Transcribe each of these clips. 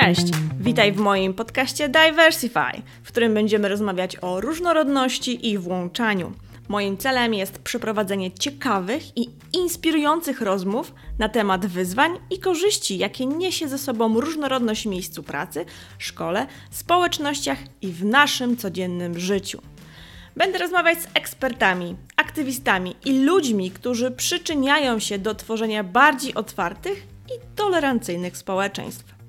Cześć! Witaj w moim podcaście Diversify, w którym będziemy rozmawiać o różnorodności i włączaniu. Moim celem jest przeprowadzenie ciekawych i inspirujących rozmów na temat wyzwań i korzyści, jakie niesie ze sobą różnorodność w miejscu pracy, szkole, społecznościach i w naszym codziennym życiu. Będę rozmawiać z ekspertami, aktywistami i ludźmi, którzy przyczyniają się do tworzenia bardziej otwartych i tolerancyjnych społeczeństw.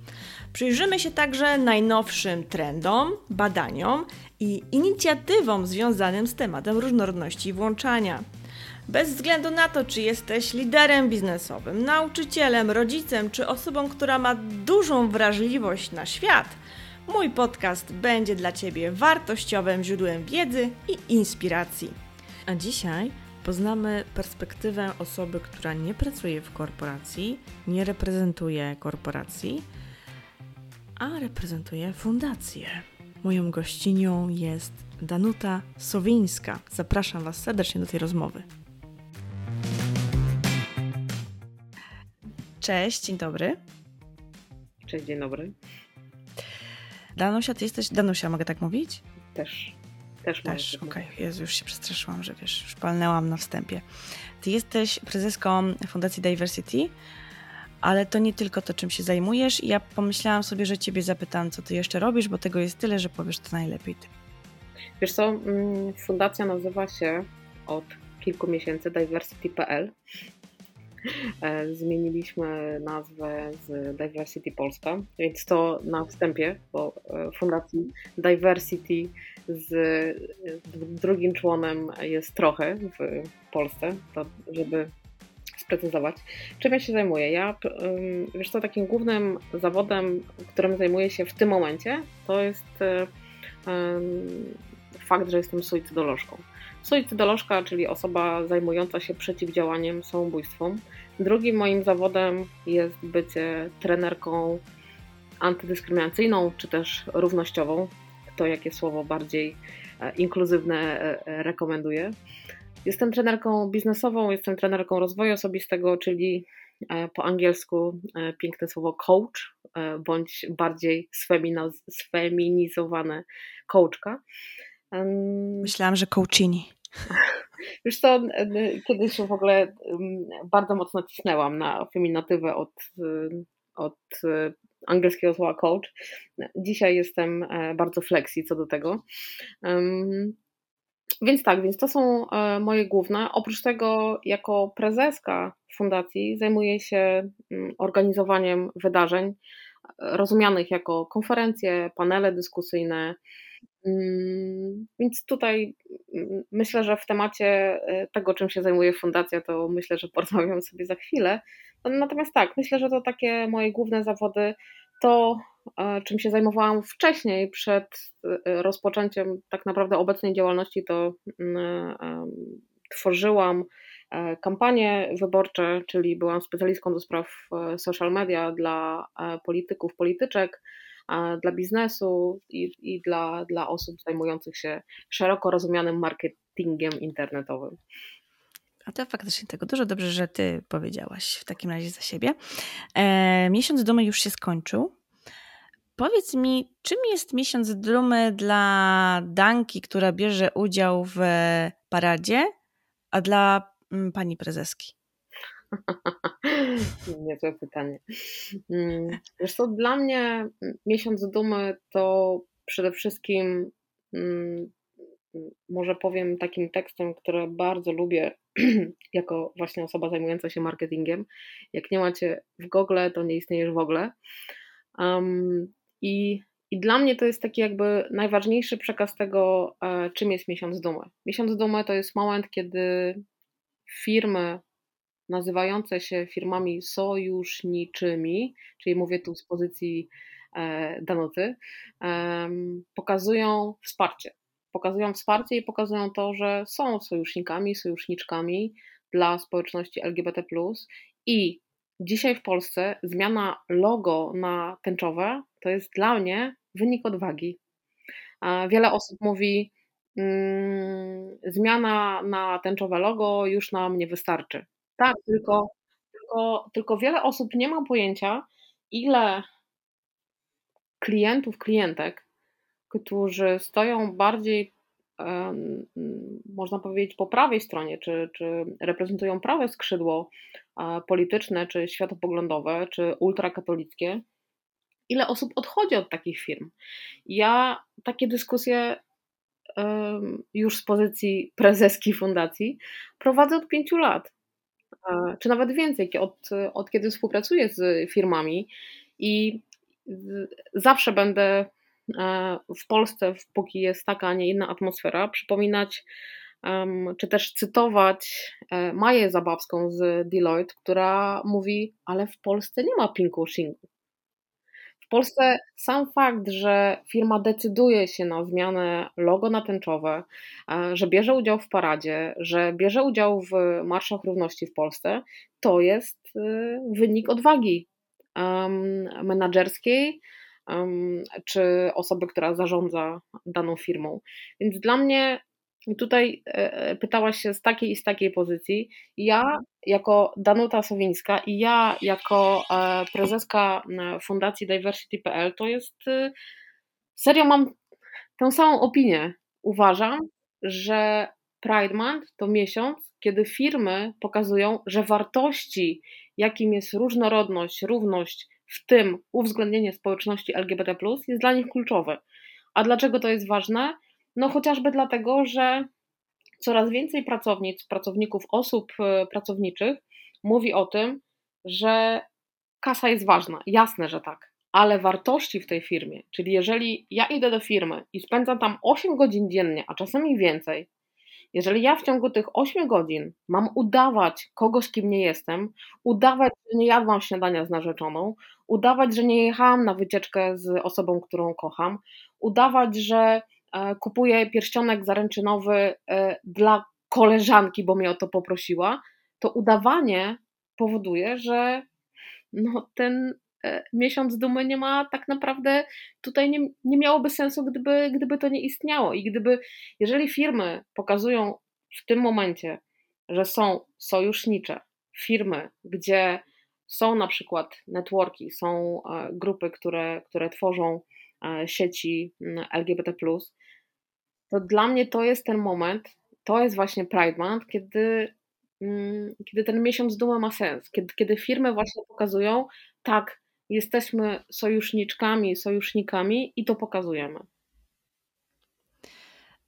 Przyjrzymy się także najnowszym trendom, badaniom i inicjatywom związanym z tematem różnorodności i włączania. Bez względu na to, czy jesteś liderem biznesowym, nauczycielem, rodzicem czy osobą, która ma dużą wrażliwość na świat, mój podcast będzie dla Ciebie wartościowym źródłem wiedzy i inspiracji. A dzisiaj poznamy perspektywę osoby, która nie pracuje w korporacji, nie reprezentuje korporacji, a reprezentuje fundację. Moją gościnią jest Danuta Sowińska. Zapraszam Was serdecznie do tej rozmowy. Cześć, dzień dobry. Cześć, dzień dobry. Danusia, ty jesteś. Danusia, mogę tak mówić? Też. Też, Też, okej. Okay. Jezu, już się przestraszyłam, że wiesz, już palnęłam na wstępie. Ty jesteś prezeską Fundacji Diversity, ale to nie tylko to, czym się zajmujesz. I ja pomyślałam sobie, że ciebie zapytam, co ty jeszcze robisz, bo tego jest tyle, że powiesz to najlepiej ty. Wiesz co, mm, fundacja nazywa się od kilku miesięcy Diversity.pl. E, zmieniliśmy nazwę z Diversity Polska, więc to na wstępie, bo e, fundacji Diversity z drugim członem jest trochę w Polsce, to żeby sprecyzować. Czym ja się zajmuję? Ja, wiesz co, takim głównym zawodem, którym zajmuję się w tym momencie, to jest fakt, że jestem suicydolożką. Suicydolożka, czyli osoba zajmująca się przeciwdziałaniem samobójstwom. Drugim moim zawodem jest bycie trenerką antydyskryminacyjną, czy też równościową. To jakie słowo bardziej e, inkluzywne e, e, rekomenduję. Jestem trenerką biznesową, jestem trenerką rozwoju osobistego, czyli e, po angielsku e, piękne słowo coach, e, bądź bardziej sfeminizowane coachka. Myślałam, że coachini. Wiesz co, kiedyś w ogóle bardzo mocno cisnęłam na feminatywę od, od angielskiego słowa coach. Dzisiaj jestem bardzo flexi co do tego. Więc tak, więc to są e, moje główne. Oprócz tego, jako prezeska fundacji zajmuję się mm, organizowaniem wydarzeń e, rozumianych jako konferencje, panele dyskusyjne. Mm, więc tutaj mm, myślę, że w temacie e, tego, czym się zajmuje fundacja, to myślę, że porozmawiam sobie za chwilę. Natomiast tak, myślę, że to takie moje główne zawody to czym się zajmowałam wcześniej, przed e, rozpoczęciem tak naprawdę obecnej działalności, to mm, e, tworzyłam e, kampanie wyborcze, czyli byłam specjalistką do spraw social media dla polityków, polityczek, dla biznesu i, i dla, dla osób zajmujących się szeroko rozumianym marketingiem internetowym. A to faktycznie tego dużo dobrze, że ty powiedziałaś w takim razie za siebie. E, miesiąc dumy już się skończył. Powiedz mi, czym jest miesiąc dumy dla Danki, która bierze udział w paradzie, a dla mm, pani prezeski? Niezłe pytanie. Mm, wiesz co, dla mnie miesiąc dumy to przede wszystkim mm, może powiem takim tekstem, który bardzo lubię jako właśnie osoba zajmująca się marketingiem. Jak nie macie w Google, to nie istniejesz w ogóle. Um, i, I dla mnie to jest taki jakby najważniejszy przekaz tego, e, czym jest miesiąc dumy. Miesiąc dumy to jest moment, kiedy firmy nazywające się firmami sojuszniczymi, czyli mówię tu z pozycji e, Danuty, pokazują wsparcie. Pokazują wsparcie i pokazują to, że są sojusznikami, sojuszniczkami dla społeczności LGBT. I Dzisiaj w Polsce zmiana logo na tęczowe to jest dla mnie wynik odwagi. Wiele osób mówi, mm, zmiana na tęczowe logo już nam nie wystarczy. Tak, tylko, tylko, tylko wiele osób nie ma pojęcia, ile klientów, klientek, którzy stoją bardziej, można powiedzieć, po prawej stronie, czy, czy reprezentują prawe skrzydło polityczne, czy światopoglądowe, czy ultrakatolickie, ile osób odchodzi od takich firm. Ja takie dyskusje już z pozycji prezeski fundacji prowadzę od pięciu lat, e, czy nawet więcej, od, od kiedy współpracuję z firmami i zawsze będę e, w Polsce, póki jest taka, a nie inna atmosfera, przypominać czy też cytować e, Maję Zabawską z Deloitte, która mówi, ale w Polsce nie ma pinkwashingu. Polsce sam fakt, że firma decyduje się na zmianę logo na tęczowe, e, że bierze udział w paradzie, że bierze udział w Marszach Równości w Polsce, to jest e, wynik odwagi menadżerskiej czy osoby, która zarządza daną firmą. Więc dla mnie tutaj e, e, pytałaś się z takiej i z takiej pozycji. Ja jako Danuta Sowińska i ja jako e, prezeska Fundacji Diversity.pl to jest serio mam tę samą opinię. Uważam, że Pride Month to miesiąc, kiedy firmy pokazują, że wartości, jakim jest różnorodność, równość, w tym uwzględnienie społeczności LGBT, jest dla nich kluczowe. A dlaczego to jest ważne? No chociażby dlatego, że coraz więcej pracownic, pracowników, osób e, pracowniczych mówi o tym, że kasa jest ważna. Jasne, że tak, ale wartości w tej firmie, czyli jeżeli ja idę do firmy i spędzam tam 8 godzin dziennie, a czasami więcej, jeżeli ja w ciągu tych 8 godzin mam udawać kogoś, kim nie jestem, udawać, że nie jadłam śniadania z narzeczoną, udawać, że nie jechałam na wycieczkę z osobą, którą kocham, udawać, że E, kupuję pierścionek zaręczynowy e, dla koleżanki, bo mnie o to poprosiła, to udawanie powoduje, że no, ten miesiąc dumy nie ma tak naprawdę, tutaj nie, nie miałoby sensu, gdyby, gdyby to nie istniało. I gdyby, jeżeli firmy pokazują w tym momencie, że są sojusznicze, firmy, gdzie są na przykład networki, są grupy, które, które tworzą sieci LGBT, to dla mnie to jest ten moment, to jest właśnie Pride Month, kiedy, mm, kiedy ten miesiąc dumy ma sens, kiedy, kiedy firmy właśnie pokazują, tak, jesteśmy sojuszniczkami, sojusznikami i to pokazujemy.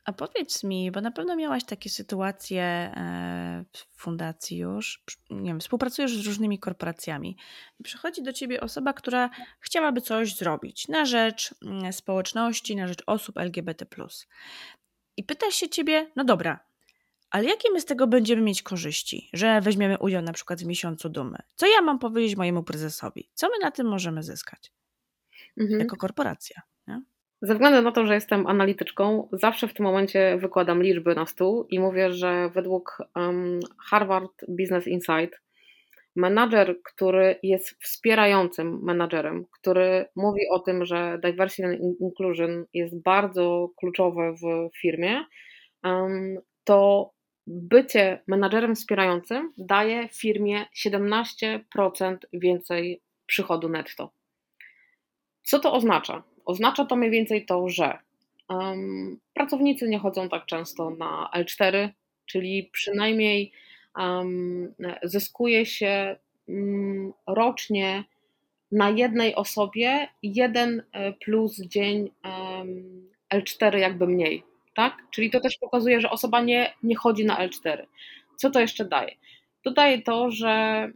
A powiedz mi, bo na pewno miałaś takie sytuacje e, w fundacji już, nie wiem, współpracujesz z różnymi korporacjami przychodzi do ciebie osoba, która chciałaby coś zrobić na rzecz mm, społeczności, na rzecz osób LGBT. I pyta się ciebie, no dobra, ale jakie my z tego będziemy mieć korzyści, że weźmiemy udział na przykład w miesiącu dumy? Co ja mam powiedzieć mojemu prezesowi? Co my na tym możemy zyskać mhm. jako korporacja? Nie? Ze względu na to, że jestem analityczką, zawsze w tym momencie wykładam liczby na stół i mówię, że według um, Harvard Business Insight menadżer, który jest wspierającym menadżerem, który mówi o tym, że diversity and inclusion jest bardzo kluczowe w firmie, to bycie menadżerem wspierającym daje firmie 17% więcej przychodu netto. Co to oznacza? Oznacza to mniej więcej to, że um, pracownicy nie chodzą tak często na L4, czyli przynajmniej um, zyskuje się um, rocznie na jednej osobie jeden e, plus dzień um, L4 jakby mniej. Tak? Czyli to też pokazuje, że osoba nie, nie chodzi na L4. Co to jeszcze daje? To daje to, że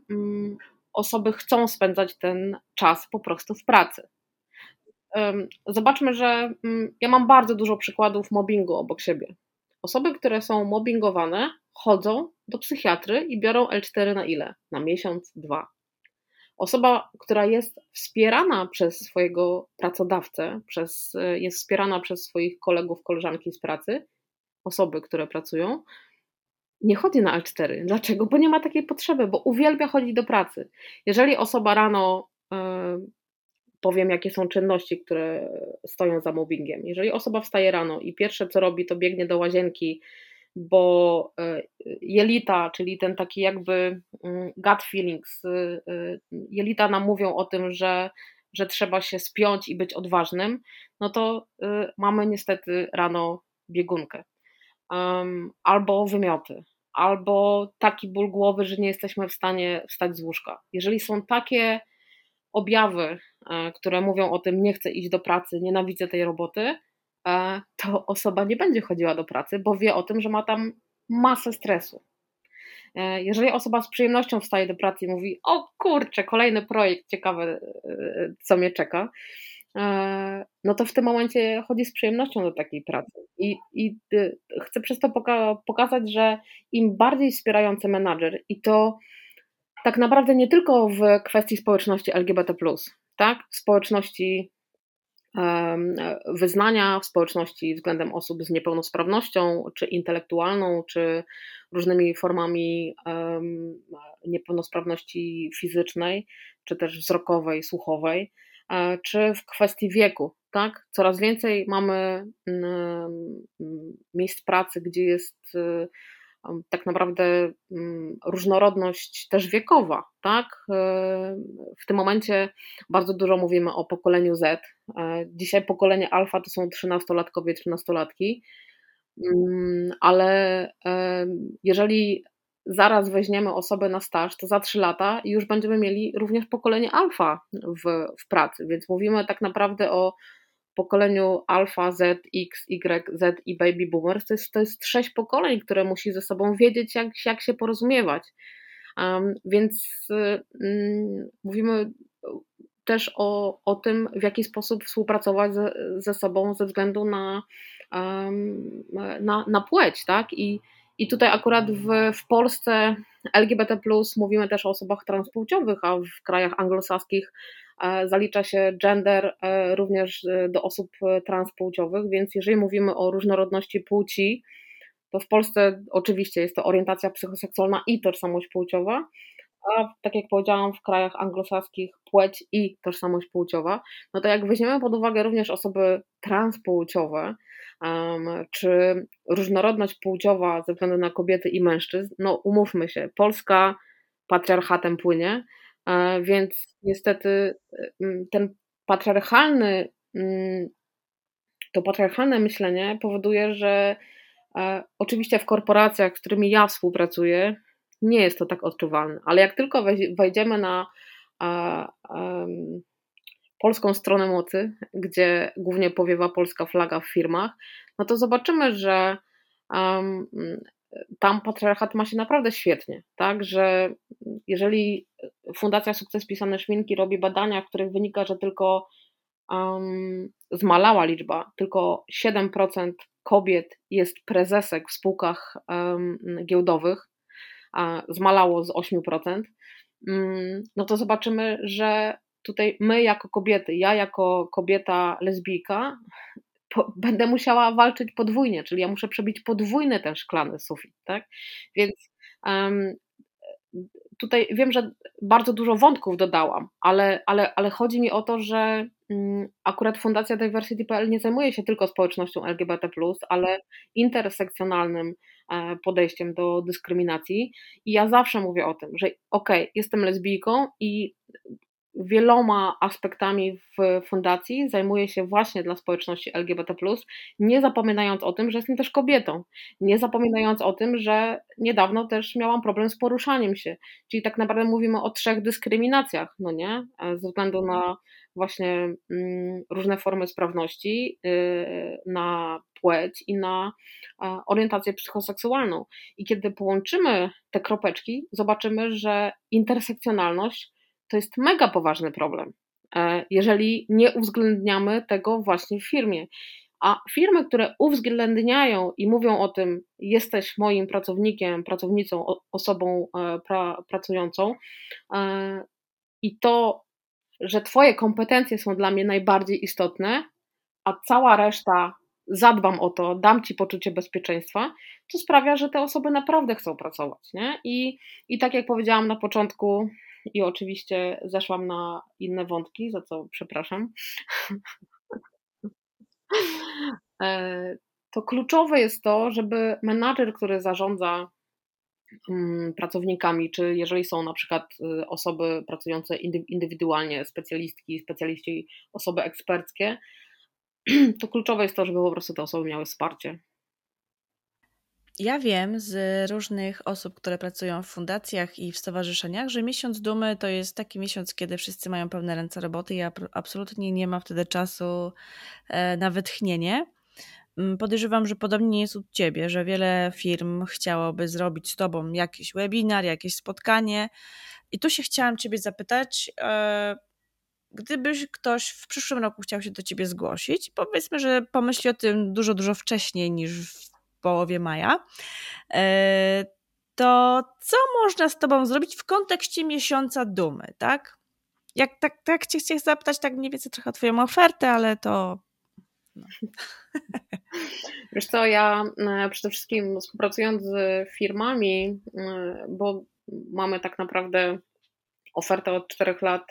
mm, osoby chcą spędzać ten czas po prostu w pracy. Zobaczmy, że mm, ja mam bardzo dużo przykładów mobbingu obok siebie. Osoby, które są mobbingowane, chodzą do psychiatry i biorą L4 na ile? Na miesiąc, dwa. Osoba, która jest wspierana przez swojego pracodawcę, przez, jest wspierana przez swoich kolegów, koleżanki z pracy, osoby, które pracują, nie chodzi na L4. Dlaczego? Bo nie ma takiej potrzeby, bo uwielbia chodzić do pracy. Jeżeli osoba rano yy, powiem, jakie są czynności, które stoją za mobbingiem. Jeżeli osoba wstaje rano i pierwsze co robi, to biegnie do łazienki, bo e, jelita, czyli ten taki jakby mm, gut feelings, e, jelita nam mówią o tym, że, że trzeba się spiąć i być odważnym, no to y, mamy niestety rano biegunkę. Albo wymioty, albo taki ból głowy, że nie jesteśmy w stanie wstać z łóżka. Jeżeli są takie objawy, e, które mówią o tym, nie chcę iść do pracy, nienawidzę tej roboty, e, to osoba nie będzie chodziła do pracy, bo wie o tym, że ma tam masę stresu. E, jeżeli osoba z przyjemnością wstaje do pracy i mówi: O kurczę, kolejny projekt, ciekawe, co mnie czeka, no to w tym momencie chodzi z przyjemnością do takiej pracy. I, i chcę przez to poka pokazać, że im bardziej wspierający menadżer, i to tak naprawdę nie tylko w kwestii społeczności LGBT, tak? Społeczności wyznania, w społeczności względem osób z niepełnosprawnością, czy intelektualną, czy różnymi formami niepełnosprawności fizycznej, czy też wzrokowej, słuchowej, e, czy w kwestii wieku. Tak? Coraz więcej mamy miejsc pracy, gdzie jest tak naprawdę mm, różnorodność też wiekowa, tak? E, w tym momencie bardzo dużo mówimy o pokoleniu Z. E, dzisiaj pokolenie alfa to są 13-latkowie, 13-latki, mm, ale jeżeli zaraz weźmiemy osobę na staż, to za 3 lata już będziemy mieli również pokolenie alfa w, w pracy, więc mówimy tak naprawdę o pokoleniu Alpha, Z, X, Y, Z i Baby Boomers, to jest, to jest sześć pokoleń, które musi ze sobą wiedzieć, jak, jak się porozumiewać. Um, więc um, mówimy też o, o tym, w jaki sposób współpracować ze, ze sobą ze względu na, um, na, na płeć, tak? I, i tutaj akurat w, w Polsce LGBT mówimy też o osobach transpłciowych, a w krajach anglosaskich zalicza się gender e, również e, do osób transpłciowych, więc jeżeli mówimy o różnorodności płci, to w Polsce oczywiście jest to orientacja psychoseksualna i tożsamość płciowa, a tak jak powiedziałam, w krajach anglosaskich płeć i tożsamość płciowa, no to jak weźmiemy pod uwagę również osoby transpłciowe, czy różnorodność płciowa ze względu na kobiety i mężczyzn, no umówmy się, Polska patriarchatem płynie, E, więc niestety ten patriarchalny, to patriarchalne myślenie powoduje, że e, oczywiście w korporacjach, z którymi ja współpracuję, nie jest to tak odczuwalne, ale jak tylko wejdziemy na polską stronę mocy, gdzie głównie powiewa polska flaga w firmach, no to zobaczymy, że tam patriarchat ma się naprawdę świetnie, tak, że jeżeli Fundacja Sukces Pisane Szminki robi badania, w których wynika, że tylko um, zmalała liczba, tylko 7% kobiet jest prezesek w spółkach um, giełdowych, a zmalało z 8%, um, mm, no to zobaczymy, że tutaj my jako kobiety, ja jako kobieta lesbijka, po, będę musiała walczyć podwójnie, czyli ja muszę przebić podwójny ten szklany sufit, tak? Więc um, tutaj wiem, że bardzo dużo wątków dodałam, ale, ale, ale chodzi mi o to, że um, akurat Fundacja Diversity.pl nie zajmuje się tylko społecznością LGBT, ale intersekcjonalnym e, podejściem do dyskryminacji. I ja zawsze mówię o tym, że okej, okay, jestem lesbijką i wieloma aspektami w fundacji zajmuję się właśnie dla społeczności LGBT, nie zapominając o tym, że jestem też kobietą, nie zapominając o tym, że niedawno też miałam problem z poruszaniem się. Czyli tak naprawdę mówimy o trzech dyskryminacjach, no nie? Ze względu na właśnie mm, różne formy sprawności, y, na płeć i na orientację psychoseksualną. I kiedy połączymy te kropeczki, zobaczymy, że intersekcjonalność to jest mega poważny problem, e, jeżeli nie uwzględniamy tego właśnie w firmie. A firmy, które uwzględniają i mówią o tym, jesteś moim pracownikiem, pracownicą, osobą e, pra, pracującą, e, i to, że Twoje kompetencje są dla mnie najbardziej istotne, a cała reszta zadbam o to, dam Ci poczucie bezpieczeństwa, to sprawia, że te osoby naprawdę chcą pracować. Nie? I, I tak jak powiedziałam na początku, i oczywiście zeszłam na inne wątki, za co przepraszam. E, to kluczowe jest to, żeby menadżer, który zarządza mm, pracownikami, czy jeżeli są na przykład osoby pracujące indywidualnie, specjalistki, specjaliści, osoby eksperckie, to kluczowe jest to, żeby po prostu te osoby miały wsparcie. Ja wiem z różnych osób, które pracują w fundacjach i w stowarzyszeniach, że miesiąc dumy to jest taki miesiąc, kiedy wszyscy mają pełne ręce roboty i absolutnie nie ma wtedy czasu e, na wytchnienie. Mm, podejrzewam, że podobnie jest u Ciebie, że wiele firm chciałoby zrobić z Tobą jakiś webinar, jakieś spotkanie. I tu się chciałam Ciebie zapytać, e, gdybyś ktoś w przyszłym roku chciał się do Ciebie zgłosić, powiedzmy, że pomyśli o tym dużo, dużo wcześniej niż w połowie maja, e, to co można z Tobą zrobić w kontekście miesiąca dumy, tak? Jak tak, tak Cię chcę zapytać, tak mniej więcej trochę o Twoją ofertę, ale to... No. Wiesz co, ja e, przede wszystkim współpracując z firmami, e, bo mamy tak naprawdę ofertę od czterech lat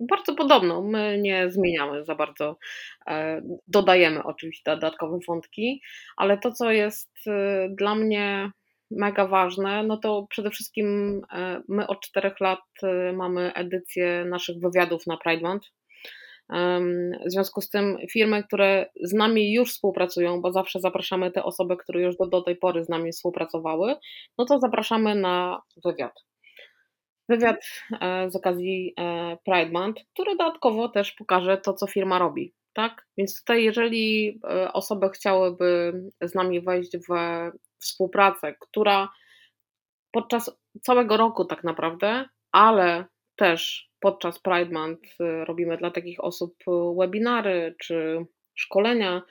bardzo podobną. My nie zmieniamy za bardzo, e, dodajemy oczywiście dodatkowe wątki, ale to, co jest e, dla mnie mega ważne, no to przede wszystkim e, my od czterech lat mamy edycję naszych wywiadów na Pride Month. W związku z tym firmy, które z nami już współpracują, bo zawsze zapraszamy te osoby, które już do, do tej pory z nami współpracowały, no to zapraszamy na wywiad wywiad e, z okazji e, Pride Month, który dodatkowo też pokaże to, co firma robi. Tak? Więc tutaj, jeżeli e, osoby chciałyby z nami wejść w współpracę, która podczas całego roku tak naprawdę, ale też podczas Pride Month robimy dla takich osób webinary czy szkolenia,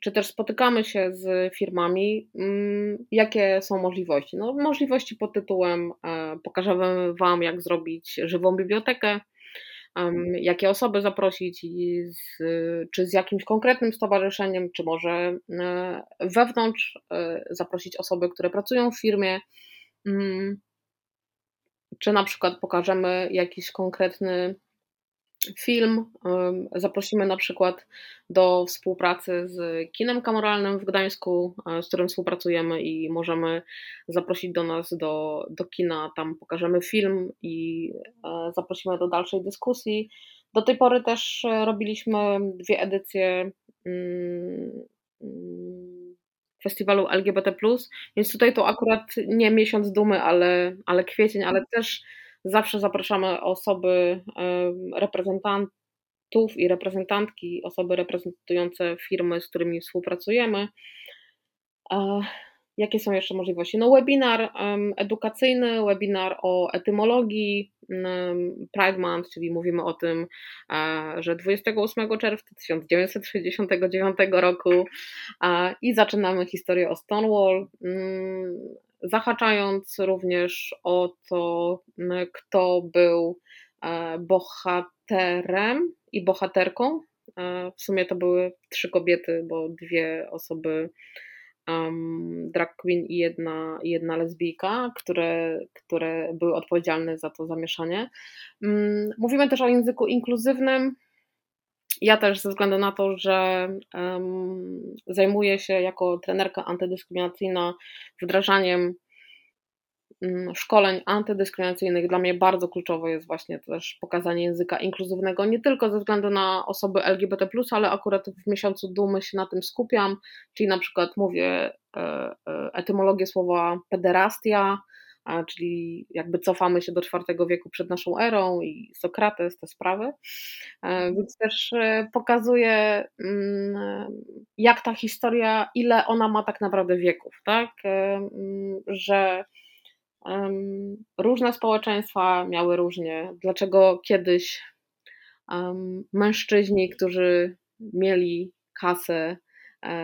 czy też spotykamy się z firmami, mm, jakie są możliwości? No, możliwości pod tytułem e, pokażemy Wam, jak zrobić żywą bibliotekę, jakie osoby zaprosić, z, czy z jakimś konkretnym stowarzyszeniem, czy może e, wewnątrz e, zaprosić osoby, które pracują w firmie, mm, czy na przykład pokażemy jakiś konkretny film. Zaprosimy na przykład do współpracy z kinem kameralnym w Gdańsku, e, z którym współpracujemy i możemy zaprosić do nas do, do kina. Tam pokażemy film i e, zaprosimy do dalszej dyskusji. Do tej pory też e, robiliśmy dwie edycje mm, mm, festiwalu LGBT, więc tutaj to akurat nie miesiąc dumy, ale, ale kwiecień, ale też Zawsze zapraszamy osoby, reprezentantów i reprezentantki, osoby reprezentujące firmy, z którymi współpracujemy. Jakie są jeszcze możliwości? No, webinar edukacyjny, webinar o etymologii Pride Month, czyli mówimy o tym, że 28 czerwca 1969 roku i zaczynamy historię o Stonewall. Zahaczając również o to, kto był e, bohaterem i bohaterką. E, w sumie to były trzy kobiety, bo dwie osoby um, drag queen i jedna, jedna lesbijka, które, które były odpowiedzialne za to zamieszanie. Mm, mówimy też o języku inkluzywnym, ja też ze względu na to, że um, zajmuję się jako trenerka antydyskryminacyjna wdrażaniem um, szkoleń antydyskryminacyjnych, dla mnie bardzo kluczowe jest właśnie też pokazanie języka inkluzywnego, nie tylko ze względu na osoby LGBT, ale akurat w miesiącu dumy się na tym skupiam, czyli na przykład mówię e, e, etymologię słowa pederastia, czyli jakby cofamy się do IV wieku przed naszą erą i Sokrates, te sprawy. E, mhm. Więc też e, pokazuje, mm, jak ta historia, ile ona ma tak naprawdę wieków, tak? E, mm, że różne społeczeństwa miały różnie. Dlaczego kiedyś mężczyźni, którzy mieli kasę,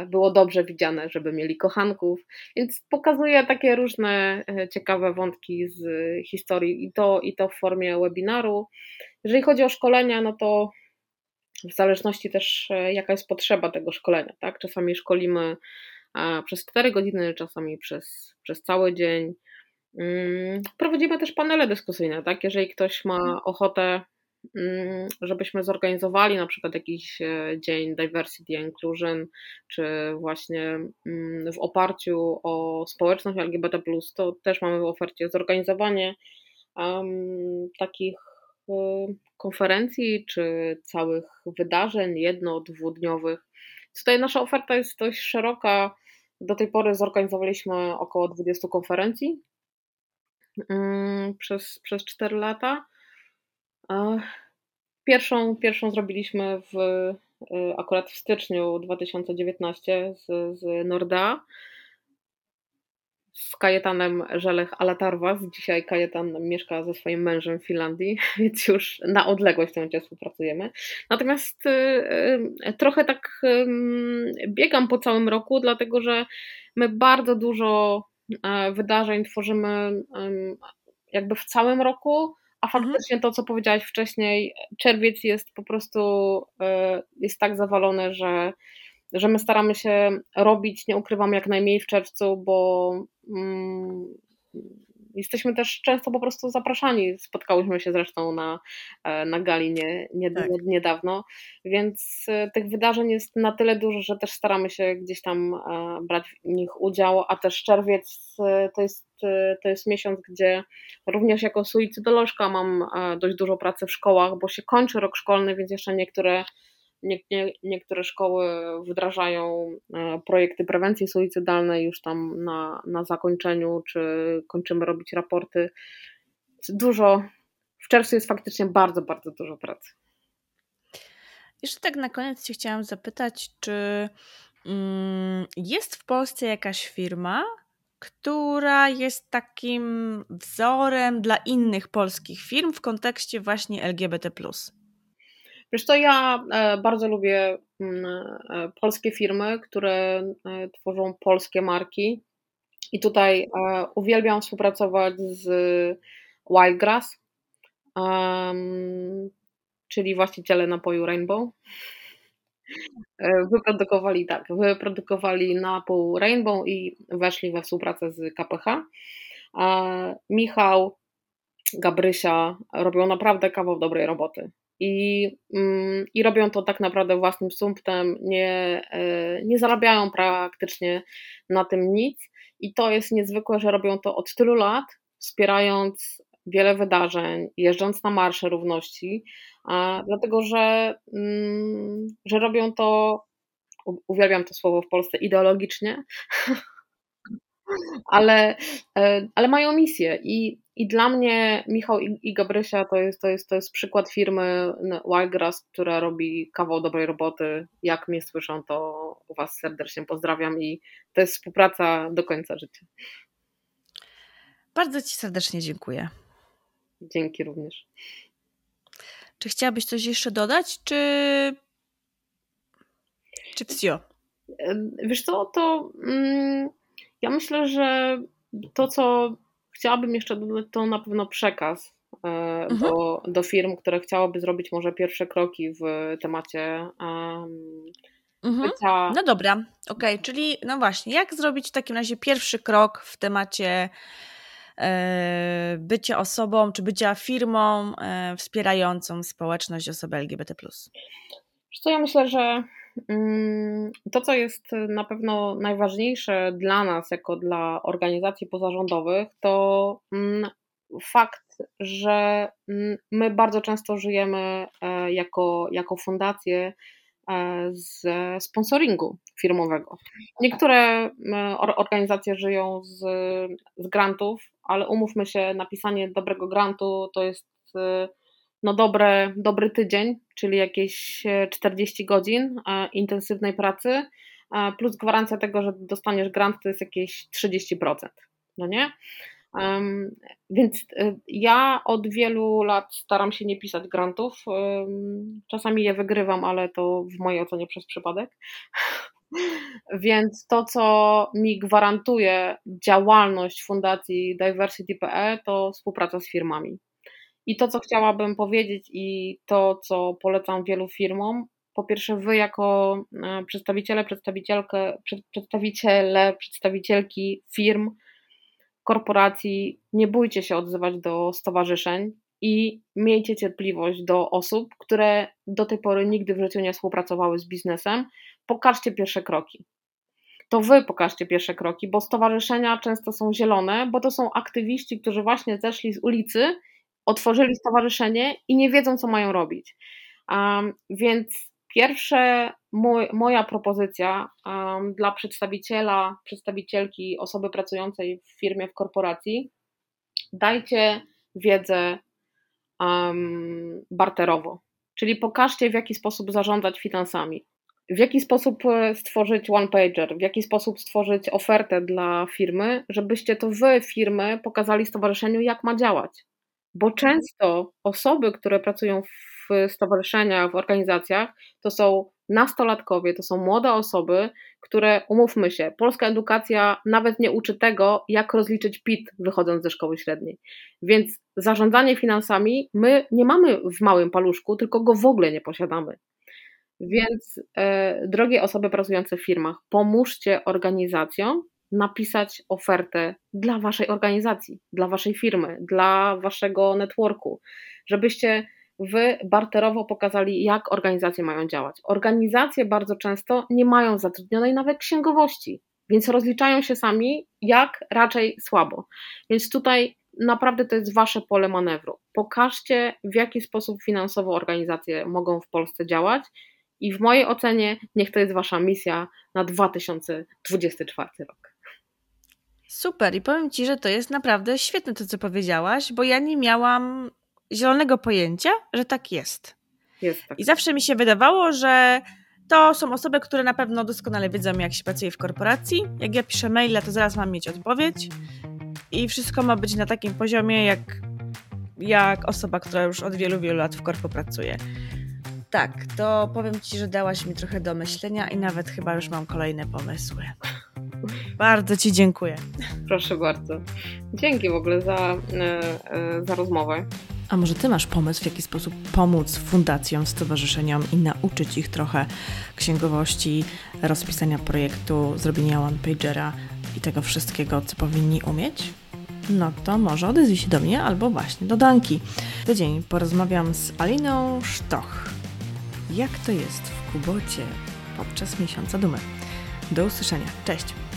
było dobrze widziane, żeby mieli kochanków, więc pokazuje takie różne e, ciekawe wątki z historii i to, i to w formie webinaru. Jeżeli chodzi o szkolenia, no to w zależności też e, jaka jest potrzeba tego szkolenia, tak? Czasami szkolimy przez 4 godziny, czasami przez, przez cały dzień. Mm, prowadzimy też panele dyskusyjne, tak? Jeżeli ktoś ma ochotę mm, żebyśmy zorganizowali na przykład jakiś e, dzień diversity inclusion, czy właśnie mm, w oparciu o społeczność LGBT+, to też mamy w ofercie zorganizowanie um, takich e, konferencji, czy całych wydarzeń jedno-, dwudniowych. Tutaj nasza oferta jest dość szeroka. Do tej pory zorganizowaliśmy około 20 konferencji mm, przez, przez 4 lata. Pierwszą, pierwszą zrobiliśmy w, y, akurat w styczniu 2019 z, z Norda z Kajetanem Żelech Alatarwas. Dzisiaj Kajetan mieszka ze swoim mężem w Finlandii, więc już na odległość w tym momencie współpracujemy. Natomiast y, y, trochę tak biegam po całym roku, dlatego że my bardzo dużo wydarzeń tworzymy jakby w całym roku, a mhm. faktycznie to, co powiedziałaś wcześniej, czerwiec jest po prostu e, jest tak zawalony, że że my staramy się robić, nie ukrywam, jak najmniej w czerwcu, bo mm, jesteśmy też często po prostu zapraszani. Spotkałyśmy się zresztą na, e, na gali nie, nie, tak. niedawno, więc e, tych wydarzeń jest na tyle dużo, że też staramy się gdzieś tam e, brać w nich udział, a też czerwiec to jest, to jest miesiąc, gdzie również jako suicydolożka mam dość dużo pracy w szkołach, bo się kończy rok szkolny, więc jeszcze niektóre nie, nie, niektóre szkoły wdrażają e, projekty prewencji suicydalnej już tam na, na zakończeniu, czy kończymy robić raporty. Dużo, w czerwcu jest faktycznie bardzo, bardzo dużo pracy. Jeszcze tak na koniec chciałam zapytać, czy mm, jest w Polsce jakaś firma, która jest takim wzorem dla innych polskich firm w kontekście właśnie LGBT? Wiesz to ja e, bardzo lubię mm, e, polskie firmy, które e, tworzą polskie marki i tutaj uwielbiam współpracować z Wildgrass, czyli właściciele napoju Rainbow. Wyprodukowali tak, wyprodukowali napój Rainbow i weszli we współpracę z KPH. Michał, Gabrysia robią naprawdę kawał dobrej roboty i, mm, i robią to tak naprawdę własnym sumptem, nie, e, nie zarabiają praktycznie na tym nic. I to jest niezwykłe, że robią to od tylu lat, wspierając wiele wydarzeń, jeżdżąc na marsze równości, dlatego że, mm, że robią to, uwielbiam to słowo w Polsce, ideologicznie, ale, e, ale mają misję i, i dla mnie Michał i, i Gabrysia to jest, to, jest, to jest przykład firmy Wildgrass, która robi kawał dobrej roboty. Jak mnie słyszą, to Was serdecznie pozdrawiam i to jest współpraca do końca życia. Bardzo Ci serdecznie dziękuję. Dzięki również. Czy chciałabyś coś jeszcze dodać, czy czy wsio? Wiesz co, to mm, ja myślę, że to, co chciałabym jeszcze dodać, to na pewno przekaz e, mhm. do, do firm, które chciałyby zrobić może pierwsze kroki w temacie um, bycia... No dobra, okej, okay. czyli no właśnie, jak zrobić w takim razie pierwszy krok w temacie e, bycia osobą, czy bycia firmą e, wspierającą społeczność osoby LGBT+. Co ja myślę, że to, co jest na pewno najważniejsze dla nas, jako dla organizacji pozarządowych, to mm, fakt, że mm, my bardzo często żyjemy e, jako, jako fundacje e, z sponsoringu firmowego. Niektóre organizacje żyją z, z grantów, ale umówmy się, napisanie dobrego grantu to jest e, no dobre, dobry tydzień, czyli jakieś 40 e, godzin e, intensywnej pracy, e, plus gwarancja tego, że dostaniesz grant, to jest jakieś 30%. No nie? Um, więc ja od wielu lat staram się nie pisać grantów. Um, czasami je wygrywam, ale to w mojej ocenie przez przypadek. Więc to, co mi gwarantuje działalność Fundacji Diversity.pl, to współpraca z firmami. I to, co chciałabym powiedzieć i to, co polecam wielu firmom, po pierwsze, wy jako e, przedstawiciele, przedstawicielkę, przedstawiciele, przedstawicielki firm, korporacji, nie bójcie się odzywać do stowarzyszeń. i miejcie cierpliwość do osób, które do tej pory nigdy w życiu nie współpracowały z biznesem. Pokażcie pierwsze kroki. To wy pokażcie pierwsze kroki, bo stowarzyszenia często są zielone, bo to są aktywiści, którzy właśnie zeszli z ulicy, otworzyli stowarzyszenie i nie wiedzą, co mają robić. Um, więc pierwsze, mój, moja propozycja um, dla przedstawiciela, przedstawicielki, osoby pracującej w firmie, w korporacji, dajcie wiedzę um, barterowo. Czyli pokażcie, w jaki sposób zarządzać finansami, w jaki sposób e, stworzyć one-pager, w jaki sposób stworzyć ofertę dla firmy, żebyście to wy, firmy, pokazali stowarzyszeniu, jak ma działać. Bo często osoby, które pracują w stowarzyszeniach, w organizacjach, to są nastolatkowie, to są młode osoby, które, umówmy się, polska edukacja nawet nie uczy tego, jak rozliczyć PIT wychodząc ze szkoły średniej. Więc zarządzanie finansami my nie mamy w małym paluszku, tylko go w ogóle nie posiadamy. Więc, e, drogie osoby pracujące w firmach, pomóżcie organizacjom napisać ofertę dla waszej organizacji, dla waszej firmy, dla waszego networku, żebyście wy barterowo pokazali, jak organizacje mają działać. Organizacje bardzo często nie mają zatrudnionej nawet księgowości, więc rozliczają się sami, jak raczej słabo. Więc tutaj naprawdę to jest wasze pole manewru. Pokażcie, w jaki sposób finansowo organizacje mogą w Polsce działać. I w mojej ocenie, niech to jest wasza misja na 2024 rok. Super, i powiem Ci, że to jest naprawdę świetne to, co powiedziałaś, bo ja nie miałam zielonego pojęcia, że tak jest. jest tak. I zawsze mi się wydawało, że to są osoby, które na pewno doskonale wiedzą, jak się pracuje w korporacji. Jak ja piszę maila, to zaraz mam mieć odpowiedź i wszystko ma być na takim poziomie, jak, jak osoba, która już od wielu, wielu lat w korpo pracuje. Tak, to powiem Ci, że dałaś mi trochę do myślenia i nawet chyba już mam kolejne pomysły. Bardzo Ci dziękuję. Proszę bardzo. Dzięki w ogóle za, e, e, za rozmowę. A może Ty masz pomysł, w jaki sposób pomóc fundacjom, stowarzyszeniom i nauczyć ich trochę księgowości, rozpisania projektu, zrobienia one-pagera i tego wszystkiego, co powinni umieć? No to może odezwij się do mnie albo właśnie do Danki. Tydzień porozmawiam z Aliną Sztoch. Jak to jest w Kubocie podczas miesiąca dumy? Do usłyszenia. Cześć!